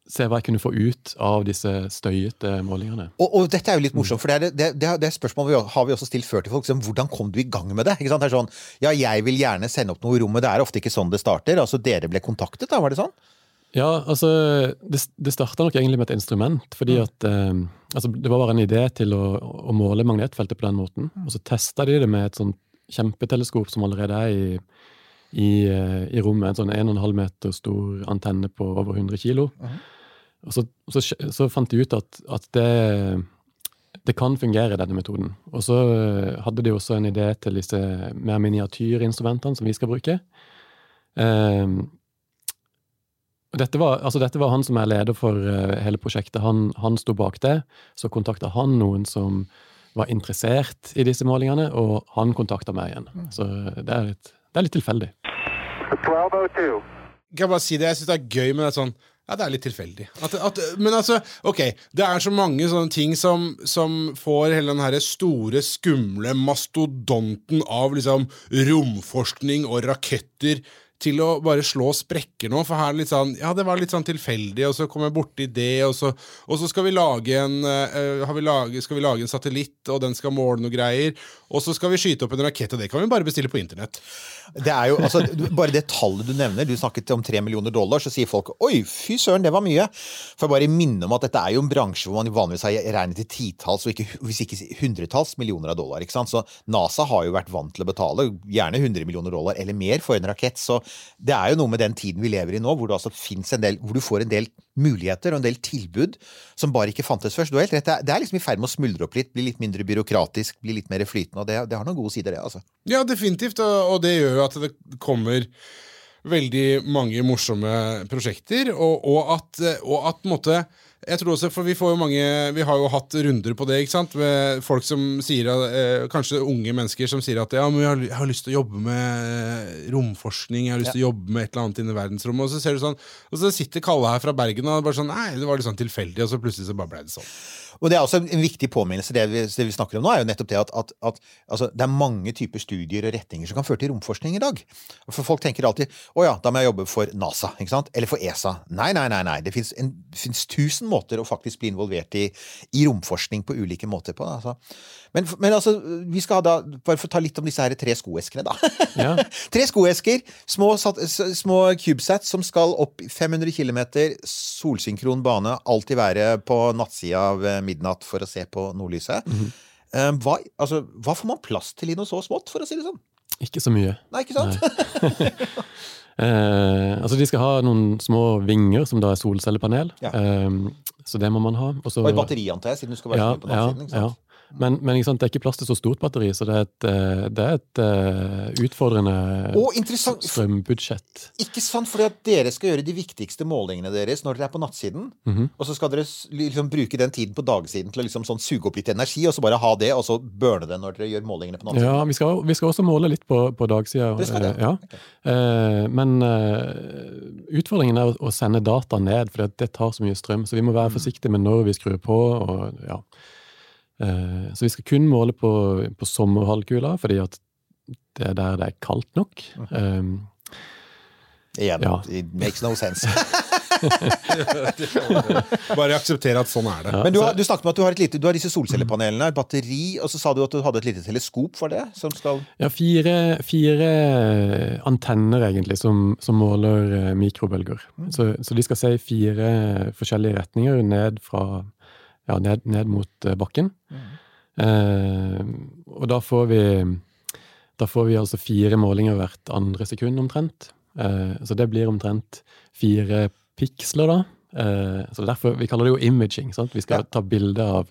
se hva jeg kunne få ut av disse støyete målingene. Og, og dette er jo litt morsomt, for det det, det, det er spørsmål vi har vi også stilt før til folk. Som, hvordan kom du i gang med det? Ikke sant? Det er sånn, ja, jeg vil gjerne sende opp noe i rommet. Det er ofte ikke sånn det starter. Altså, dere ble kontaktet, da? Var det sånn? Ja, altså Det, det starta nok egentlig med et instrument. fordi at eh, altså, Det var bare en idé til å, å måle magnetfeltet på den måten. Og så testa de det med et sånt kjempeteleskop som allerede er i, i, eh, i rommet. En sånn 1,5 meter stor antenne på over 100 kilo. Og så, så, så fant de ut at, at det, det kan fungere, denne metoden. Og så eh, hadde de også en idé til disse mer miniatyrinstrumentene som vi skal bruke. Eh, dette var, altså dette var han som er leder for eh, hele prosjektet. Han, han sto bak det. Så kontakta han noen som var interessert i disse målingene, og han kontakta meg igjen. Så det er litt, det er litt tilfeldig. 1202. Kan jeg bare si det? Jeg syns det er gøy, men det er sånn ja, det er litt tilfeldig. At, at, men altså, ok, det er så mange sånne ting som, som får hele den herre store, skumle mastodonten av liksom romforskning og raketter til å bare slå sprekker nå. For her er litt sånn Ja, det var litt sånn tilfeldig, og så kom jeg borti det, og så, og så skal vi en uh, vi lage, Skal vi lage en satellitt, og den skal måle noe greier, og så skal vi skyte opp en rakett, og det kan vi bare bestille på internett. Det er jo, altså, bare det tallet du nevner, du snakket om tre millioner dollar, så sier folk oi, fy søren, det var mye. For jeg bare minne om at dette er jo en bransje hvor man vanligvis har regnet i titalls, og ikke, hvis ikke hundretalls millioner av dollar. ikke sant? Så NASA har jo vært vant til å betale gjerne 100 millioner dollar eller mer for en rakett. Så det er jo noe med den tiden vi lever i nå, hvor, altså del, hvor du får en del muligheter og en del tilbud som bare ikke fantes først. Du helt rett, det er- liksom i ferd med å smuldre opp litt, bli litt mindre byråkratisk, bli litt mer flytende, og det, det har noen gode sider, det, altså. Ja, definitivt, og, det gjør jo at det kommer veldig mange morsomme prosjekter, og, og at, og at måte jeg tror også, for Vi får jo mange, vi har jo hatt runder på det. ikke sant? Med folk som sier, eh, Kanskje unge mennesker som sier at ja, men jeg har, lyst til å jobbe med romforskning. jeg har lyst til å jobbe med et eller annet i verdensrommet. Og så ser du sånn, og så sitter Kalle her fra Bergen og bare sånn, nei, det var litt sånn tilfeldig, og så plutselig så bare ble det sånn. Og det er også en viktig påminnelse, det vi, det vi snakker om nå, er jo nettopp det at, at, at altså, det er mange typer studier og retninger som kan føre til romforskning i dag. For folk tenker alltid å ja, da må jeg jobbe for NASA, ikke sant? Eller for ESA. Nei, nei, nei. nei. Det fins tusen måter å faktisk bli involvert i, i romforskning på ulike måter på. Altså. Men, men altså, vi skal ha da, bare for å ta litt om disse her tre skoeskene, da. Ja. tre skoesker, små, små CubeSats som skal opp 500 km, solsynkron bane, alltid være på nattsida av eh, midnatt for å se på nordlyset. Eh, hva, altså, hva får man plass til i noe så smått, for å si det sånn? Ikke så mye. Nei, ikke sant? Eh, altså De skal ha noen små vinger som da er solcellepanel. Ja. Eh, så det må man ha. Og så- Og et batteri, antar jeg, siden du skal være ja, på ja, nattsiden. ikke ja. Men, men sant, det er ikke plass til så stort batteri, så det er et, eh, det er et eh, utfordrende Og strømbudsjett. Ikke sant, for dere skal gjøre de viktigste målingene deres når dere er på nattsiden. Mhm. Og så skal dere liksom bruke den tiden på dagsiden til å liksom sånn suge opp litt energi, og så bare ha det, og så burne det når dere gjør målingene på nattsiden. Ja, vi skal, vi skal også måle litt på, på dagsida. Eh, Ja. Okay. men utfordringen er å, sende data ned, for det, det tar så mye strøm. Så vi må Mm. være forsiktige med når vi skrur på. og ja. Eh, så vi skal kun måle på, på sommerhalvkula, fordi at det er der det er kaldt nok. Um, Eh, Igjen, Ja. it makes no sense. Bare akseptere at sånn er det. Men du har, du snakket om at du har, et lite, du har disse solcellepanelene, et batteri, og så sa du at du hadde et lite teleskop for det? Som skal Ja, fire, fire antenner egentlig som, som måler mikrobølger. mikrobølger. Så, så de skal se i fire forskjellige retninger ned fra ja, ned, ned mot bakken. bakken. Eh, og da får vi da får vi altså fire målinger hvert andre sekund omtrent. Eh, så det blir omtrent fire piksler, da. Eh, så derfor, Vi kaller det jo imaging. sant? Vi skal Ja. ta bilde av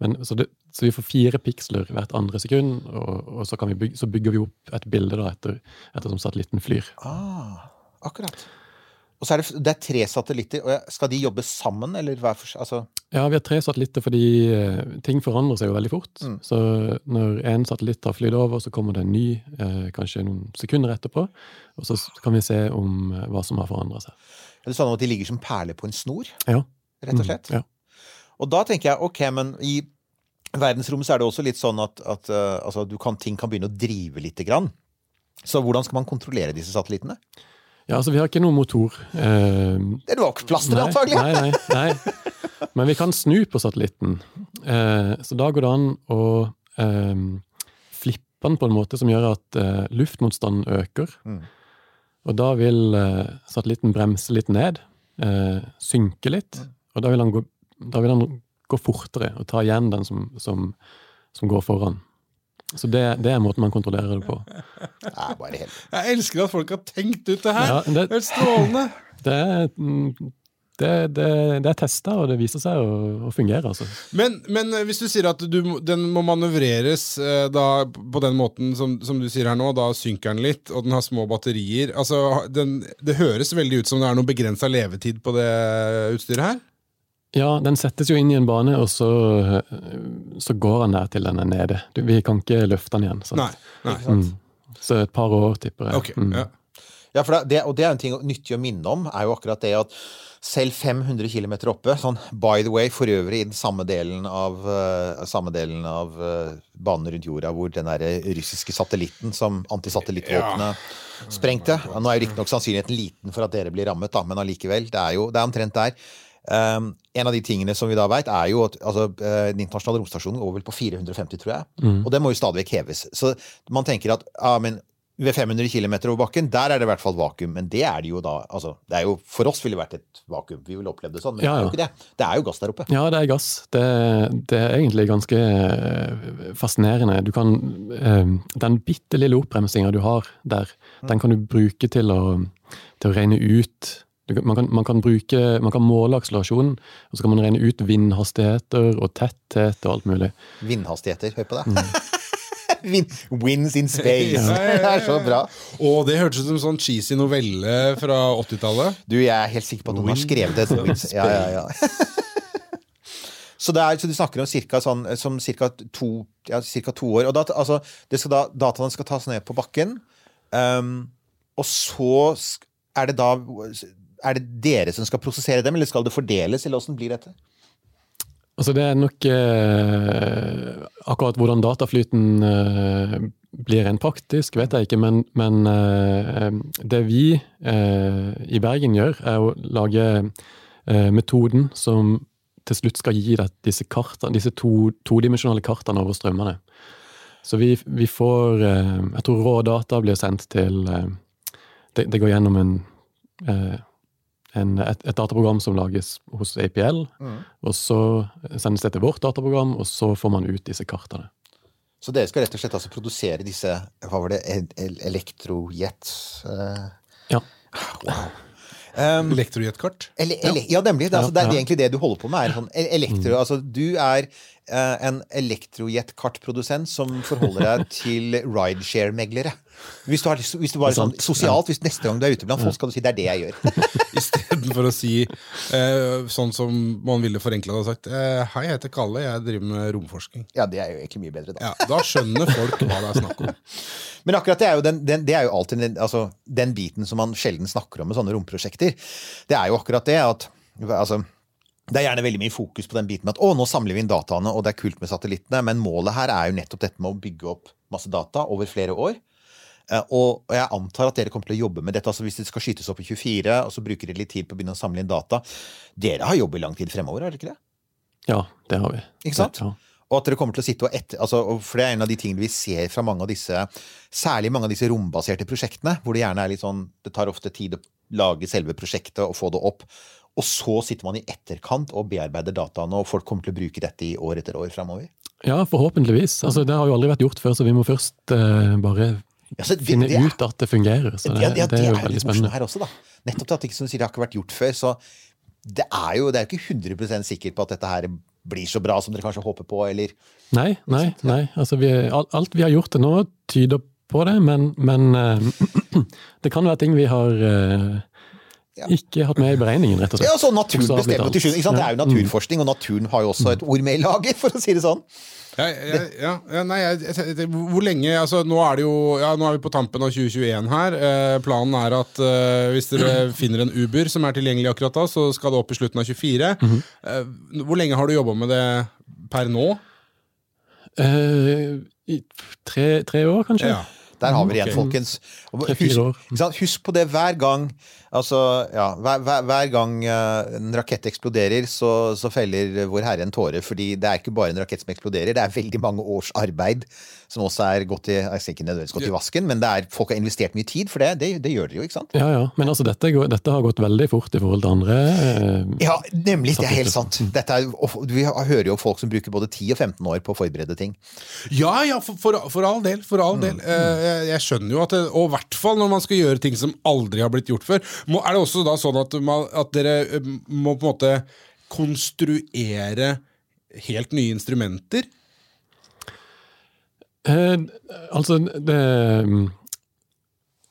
men, så, det, så vi får fire piksler hvert andre sekund, og, og så, kan vi bygge, så bygger vi opp et bilde da etter, ettersom satellitten flyr. Ah, akkurat. Og så er det, det er tre satellitter. og Skal de jobbe sammen, eller hver for? Altså, Ja, vi har tre satellitter fordi eh, ting forandrer seg jo veldig fort. Mm. Så når en satellitt har flydd over, så kommer det en ny eh, kanskje noen sekunder etterpå. Og så kan vi se om eh, hva som har forandra seg. er det sånn at de ligger som perler på en snor, Ja. rett og slett? Mm, ja. Og da tenker jeg, ok, men i verdensrommet så er det også litt sånn at, at uh, altså, du kan, ting kan begynne å drive lite grann. Så hvordan skal man kontrollere disse satellittene? Ja, altså vi har ikke noen motor. Eh, Det var ikke plass til det, antagelig! Nei, nei, nei. Men vi kan snu på satellitten. Eh, så da går det an å eh, flippe den på en måte som gjør at eh, luftmotstanden øker. Mm. Og da vil eh, satellitten bremse litt ned, eh, synke litt, Mm. og da vil han gå, da vil han gå fortere og ta igjen den som, som, som går foran. Så det, det er måten man kontrollerer det på. Det bare helt Jeg elsker at folk har tenkt ut det her. Ja, det- det er strålende. Det mm, det, det, det er testa, og det viser seg å, å fungere, altså. Men, men hvis du sier at du, den må manøvreres eh, da, på den måten som, som du sier her nå, da synker den litt, og den har små batterier altså, den, Det høres veldig ut som det er noe begrensa levetid på det utstyret her. Ja, den settes jo inn i en bane, og så, så går han der til den er nede. Du, vi kan ikke løfte den igjen. Sant? Nei. nei. Mm. Så et par år, tipper jeg. Ok, Mm. ja. Ja, for det, og det er en ting nyttig å minne om, er jo akkurat det at selv 500 km oppe, sånn by the way, for øvrig i den samme delen av, uh, samme delen av uh, banen rundt jorda hvor den der russiske satellitten som antisatellittvåpenet sprengte Nå er jo riktignok sannsynligheten liten for at dere blir rammet, da, men allikevel. Det er jo det er omtrent der. Um, en av de tingene som vi da vet, er jo at altså, eh, den internasjonale romstasjonen går vel på 450, tror jeg. Og det må jo stadig vekk heves. Så man tenker at ja, men ved 500 km over bakken, der er det i hvert fall vakuum. Men det er det jo da altså, det er jo, For oss ville det vært et vakuum. Vi ville opplevd det sånn, men Ja, det er jo ikke det. Det er jo gass der oppe. Ja, det er gass. Det, det er egentlig ganske eh, fascinerende. Du kan, eh, den bitte lille oppbremsinga du har der, den kan du bruke til å, til å regne ut man, kan, man, kan bruke, man kan måle akselerasjonen, og så kan man regne ut vindhastigheter og tetthet og alt mulig. Vindhastigheter, hør på det. Mm. Win, wins in space. Det er så bra. Og det hørtes ut som en sånn cheesy novelle fra 80-tallet. Du, jeg er helt sikker på at noen har skrevet det. Wins. Ja, ja, ja. Så, det er, så du snakker om cirka, sånn, som cirka to, ja, to år. Og da, altså, det skal da, dataene skal tas ned på bakken. Um, og så er det da Er det dere som skal prosessere dem, eller skal det fordeles, eller åssen blir dette? Altså det er nok eh, Akkurat hvordan dataflyten eh, blir rent praktisk, vet jeg ikke, men, men eh, det vi eh, i Bergen gjør, er å lage eh, metoden som til slutt skal gi deg disse, disse to, todimensjonale kartene over strømmene. Så vi, vi får eh, Jeg tror rå data blir sendt til det, det går gjennom en en, et, et dataprogram som lages hos APL, og så sendes det til vårt dataprogram, og så får man ut disse kartene. Så dere skal rett og slett altså produsere disse hva var det, elektrojets? Uh, elektrojet eh, Ja. Wow. Um, Elektrojetkart. Ele, ele, ja, nemlig. Det, altså, det det, er Ja, ja. egentlig det du holder på med. Er sånn elektro, elektro, altså, du er en elektrojetkartprodusent som forholder deg til rideshare-meglere. Hvis du, har, hvis du bare sånn sosialt, hvis neste gang du er ute blant folk, skal du si det er det jeg gjør. Istedenfor å si eh, sånn som man ville forenkla det og sagt eh, Hei, jeg heter Kalle, jeg driver med romforskning. Ja, det er jo egentlig mye bedre, da. Ja, Da skjønner folk hva det er snakk om. Men akkurat det er jo, den, den, det er jo alltid den, altså, den biten som man sjelden snakker om med sånne romprosjekter. Det er jo akkurat det at altså, det er gjerne veldig mye fokus på den biten med at å, nå samler vi inn dataene, og det er kult med satellittene, men målet her er jo nettopp dette med å bygge opp masse data over flere år. Eh, Og jeg antar at dere kommer til å jobbe med dette. altså Hvis det skal skytes opp i 24, og så bruker dere litt tid på å begynne å samle inn data. Dere har jobb i lang tid fremover, har dere ikke det? Ja, det har vi. Ikke sant? Ja. Og at dere kommer til å sitte og etter, altså, For det er en av de tingene vi ser fra mange av disse, særlig mange av disse rombaserte prosjektene, hvor det gjerne er litt sånn Det tar ofte tid å lage selve prosjektet og få det opp. Og så sitter man i etterkant og bearbeider dataene, og folk kommer til å bruke dette i år etter år framover. ja, forhåpentligvis. Altså, det har jo aldri vært gjort før, så vi må først eh, bare Ja, det- finne det er- ut at det fungerer. Så det, ja, det er jo veldig spennende. her også, da. Nettopp det at ikke, som sier, det har ikke vært gjort før. Så det er jo det er jo ikke 100% sikkert på at dette her blir så bra som dere kanskje håper på, eller Nei, nei, nei. Altså, vi, alt vi har gjort til nå, tyder på det, men, men eh, det kan være ting vi har eh, Ja. ikke hatt med i beregningen, rett og slett. Ja, så naturen bestemmer til sjuende. Det er jo Mm. naturforskning, og naturen har jo også et ord med i laget, for å si det sånn. Ja, ja, ja, ja, nei, jeg, jeg, jeg, hvor lenge altså, Nå er det jo Ja, nå er vi på tampen av 2021 her. Eh, planen er at eh, hvis dere finner en Uber som er tilgjengelig akkurat da, så skal det opp i slutten av 24. Mhm. eh, hvor lenge har du jobba med det per nå? Eh, I tre, tre år, kanskje? Ja. Der har vi det igjen, folkens. Husk, husk på det hver gang Altså, ja, hver, hver, hver gang eh, en rakett eksploderer, så, så feller Vår Herre en tåre. Fordi det er ikke bare en rakett som eksploderer, det er veldig mange års arbeid som også er gått i ikke nødvendigvis gått i vasken, men det er, folk har investert mye tid for det. Det, det gjør dere jo, ikke sant? Ja, ja. Men altså, dette, dette har gått veldig fort i forhold til andre. eh, Ja, nemlig. Det er helt sant. Dette er, og vi hører jo folk som bruker både 10 og 15 år på å forberede ting. Ja, ja, for, for, for all del. For all del. Eh, jeg, jeg skjønner jo at det, Og i hvert fall når man skal gjøre ting som aldri har blitt gjort før. Må, er det også da sånn at, man, at dere eh, må på en måte konstruere helt nye instrumenter? Eh, altså, det mm,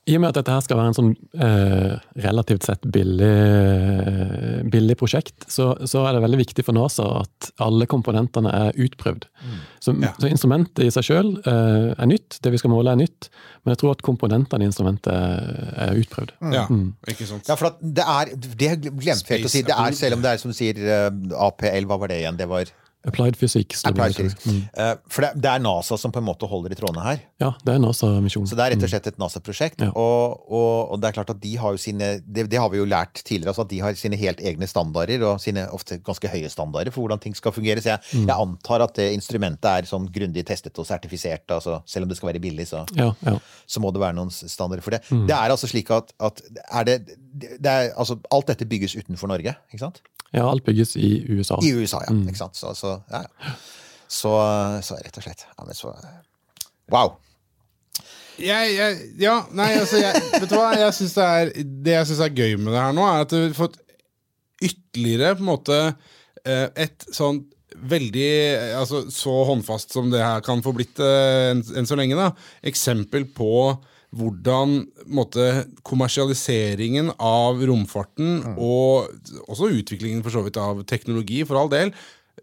I og med at dette her skal være en sånn eh, relativt sett billig, eh, billig prosjekt, så, så er det veldig viktig for NASA at alle komponentene er utprøvd. Så, så instrumentet i seg sjøl eh, er nytt, det vi skal måle er nytt, men jeg tror at komponentene i instrumentet er, er utprøvd. Ja, ikke sant? Ja, for at det er Det glemte jeg helt å si. Det er, selv om det er som du sier eh, APL, hva var det igjen? Det var Applied Physics. Applied physics. Mm. Uh, For det, det er NASA som på en måte holder i trådene her. Ja, det er NASA-misjonen. Så det er rett og slett et NASA-prosjekt. Ja. Og, og, og det er klart at de har jo sine det, det har vi jo lært tidligere, altså at de har sine helt egne standarder, og sine ofte ganske høye standarder for hvordan ting skal fungere. Så jeg, jeg antar at det instrumentet er sånn grundig testet og sertifisert. Altså, selv om det skal være billig, så, Ja, ja. så må det være noen standarder for det. Det er altså slik at, at er det, det er, altså, alt dette bygges utenfor Norge, ikke sant? ja, alt bygges i USA. I USA, ja. Ikke sant? Så, så, ja, ja. så, så rett og slett. Ja, men så Wow! Jeg, jeg, ja, nei, altså jeg, Vet du hva? Jeg synes det, er, det jeg syns er gøy med det her nå, er at vi har fått ytterligere på en måte eh, et sånn veldig eh, altså, Så håndfast som det her kan få blitt eh, enn enn så lenge, da. Eksempel på hvordan måtte, kommersialiseringen av romfarten, og også utviklingen for så vidt av teknologi, for all del,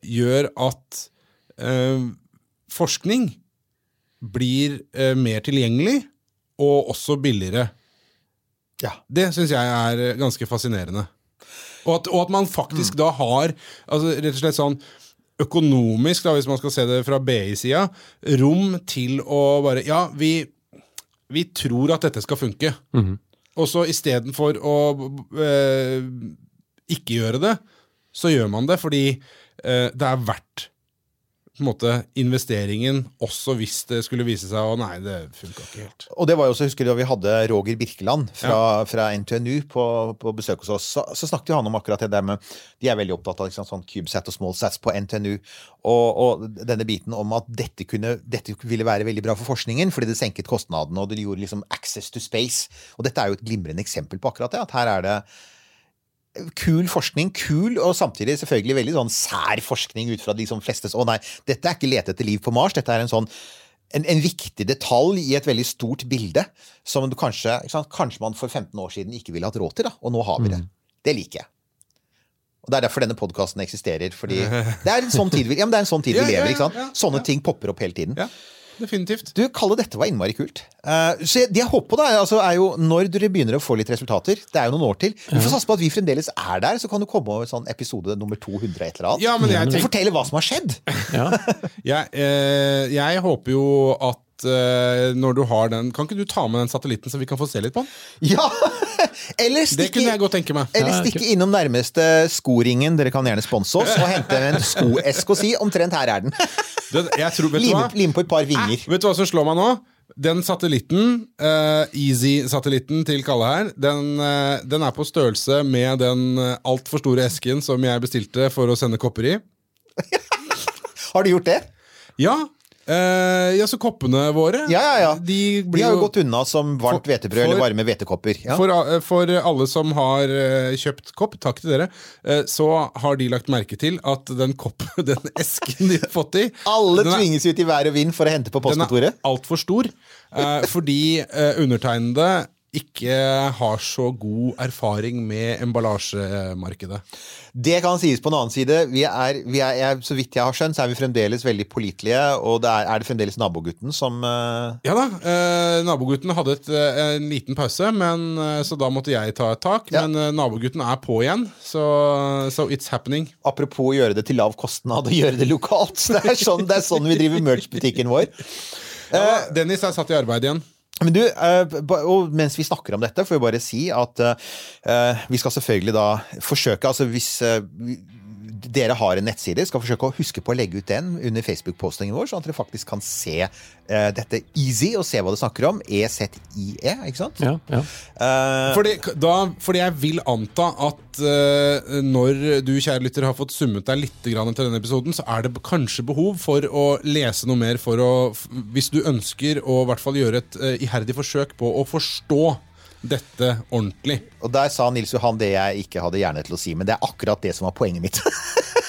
gjør at eh, forskning blir eh, mer tilgjengelig og også billigere. Ja. Det syns jeg er eh, ganske fascinerende. Og at, og at man faktisk da har altså rett og slett sånn økonomisk, da, hvis man skal se det fra BI-sida, rom til å bare Ja, vi, vi tror at dette skal funke. Og så istedenfor å eh, ikke gjøre det, så gjør man det fordi eh, det er verdt på en måte investeringen, også hvis det skulle vise seg å nei, det funka ikke helt. Og det var jo også, husker du da vi hadde Roger Birkeland fra, fra NTNU på, på besøk hos oss, så, så snakket han om akkurat det der med De er veldig opptatt av liksom, sånn CubeSat og SmallSats på NTNU, og, og denne biten om at dette, kunne, dette ville være veldig bra for forskningen, fordi det senket kostnadene, og det gjorde liksom access to space. Og dette er jo et glimrende eksempel på akkurat det, at her er det kul forskning, kul, og samtidig selvfølgelig veldig sånn sær forskning ut fra de som flestes Å nei, dette er ikke lete etter liv på Mars, dette er en sånn en, en viktig detalj i et veldig stort bilde som du kanskje, kanskje man for 15 år siden ikke ville hatt råd til, da, og nå har vi det. Det liker jeg. Og Det er derfor denne podkasten eksisterer. fordi Det er en sånn tid vi, ja, er en sånn tid vi Ja, ja, lever. ja, ja, Sånne ting popper opp hele tiden. Definitivt. Du, Kalle, dette var innmari kult. Uh, så det jeg håper på, da, er, altså, er jo når dere begynner å få litt resultater Det er jo noen år til. Vi får satse på at vi fremdeles er der, så kan du komme over sånn episode nummer 200 et eller annet. Ja, men jeg og tenker- fortelle hva som har skjedd. Ja. Jeg, eh, jeg håper jo at når du har den Kan ikke du ta med den satellitten, så vi kan få se litt på den? Ja! Eller Det kunne stikke, jeg godt tenke meg. eller stikke innom nærmeste skoringen, dere kan gjerne sponse oss, og hente en skoeske og si 'omtrent her er den'. Det, jeg tror, vet du Lime, hva? lime på et par vinger. Vet du hva som slår meg nå? Den satellitten, uh, Easy-satellitten til Kalle her, den, uh, den er på størrelse med den uh, altfor store esken som jeg bestilte for å sende kopper i. Har du gjort det? Ja, eh, ja så koppene våre Ja, ja, ja. De De har jo gått unna som varmt hvetebrød eller varme hvetekopper. Ja. For, a- for alle som har eh, kjøpt kopp, takk til dere, eh, så har de lagt merke til at den kopp, den esken de har fått i Alle er- tvinges ut i vær og vind for å hente på Den er postkontoret. altfor stor, uh, fordi uh, undertegnede ikke har så god erfaring med emballasjemarkedet. Det kan sies på en annen side. Vi er, vi er, jeg, så vidt jeg har skjønt, så er vi fremdeles veldig pålitelige, og det er, er det fremdeles nabogutten som uh... Ja da, eh, nabogutten hadde et, eh, en liten pause, men, eh, så da måtte jeg ta et tak. Ja. Men nabogutten er på igjen, så so it's happening. Apropos å gjøre det til lav kostnad og gjøre det lokalt. Det er sånn, det er sånn vi driver merch-butikken vår. Ja, Dennis er satt i arbeid igjen. Men du, eh, og mens vi snakker om dette, får vi bare si at eh, vi skal selvfølgelig da forsøke Altså hvis eh, vi- dere har en nettside, skal forsøke å huske på å legge ut den under Facebook-postingen vår, sånn at dere faktisk kan se uh, dette easy og se hva det snakker om. EZIE, ikke sant? Ja, ja. Uh, Fordi, da, fordi jeg vil anta at uh, når du, kjære lytter, har fått summet deg litt til denne episoden, så er det kanskje behov for å lese noe mer for å Hvis du ønsker å i hvert fall gjøre et iherdig forsøk på å forstå dette ordentlig. Og der sa Nils Johan det jeg ikke hadde hjerne til å si, men det er akkurat det som var poenget mitt.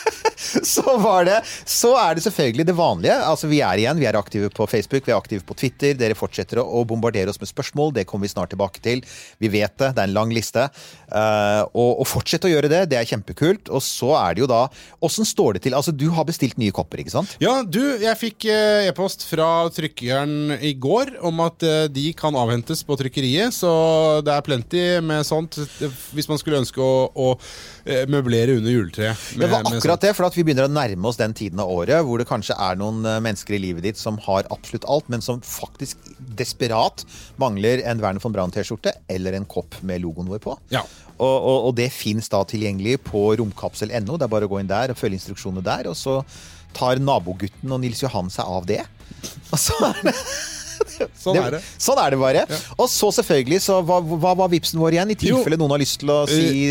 så var det Så er det selvfølgelig det vanlige. Altså Vi er igjen, vi er aktive på Facebook, vi er aktive på Twitter. Dere fortsetter å bombardere oss med spørsmål. Det kommer vi snart tilbake til. Vi vet det, det er en lang liste. Uh, og, og fortsett å gjøre det. Det er kjempekult. Og så er det jo da Åssen står det til? Altså, du har bestilt nye kopper, ikke sant? Ja, du, jeg fikk eh, e-post fra trykkeren i går om at eh, de kan avhentes på trykkeriet, så det er plenty med sånt hvis man skulle ønske å, å møblere under juletreet. Det var akkurat det, for at vi begynner å nærme oss den tiden av året hvor det kanskje er noen eh, mennesker i livet ditt som har absolutt alt, men som faktisk desperat mangler en Werner von Braun-T-skjorte eller en kopp med logoen vår på. Ja. Og, og, og det fins da tilgjengelig på romkapsel.no. Det er bare å gå inn der og følge instruksjonene der, og så tar nabogutten og Nils Johan seg av det. Og så er det Sånn er det. Sånn er det bare. Og så selvfølgelig, så hva, hva var vipsen vår igjen? I tilfelle noen har lyst til å si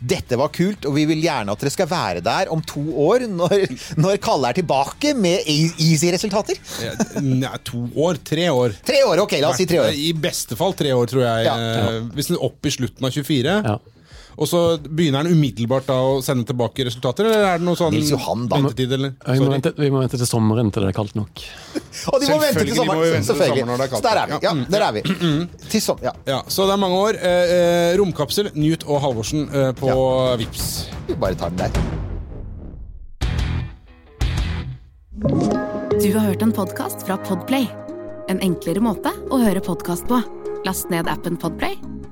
dette var kult, og vi vil gjerne at dere skal være der om to år, når, når Kalle er tilbake med e- easy-resultater. Nei, to år? Tre år. Tre år, ok, la oss si tre år. I beste fall tre år, tror jeg. Ja. eh, Hvis den er opp i slutten av 24. Ja. Og så begynner han umiddelbart da å sende tilbake resultater, eller er det noe sånn Nils Johan, da. ventetid, eller? Ja, Vi må, vente, vi må vente til sommeren til det er kaldt nok. Og de må vente til sommeren. vente til sommeren når det er kaldt. Så der er vi. Ja, Ja, mm, der er vi. Til som, ja. Ja, Så det er mange år. Eh, eh, romkapsel, Newt og Halvorsen eh, på Vips. Vi bare tar den der. Du har hørt en podkast fra Podplay. En enklere måte å høre podkast på. Last ned appen Podplay,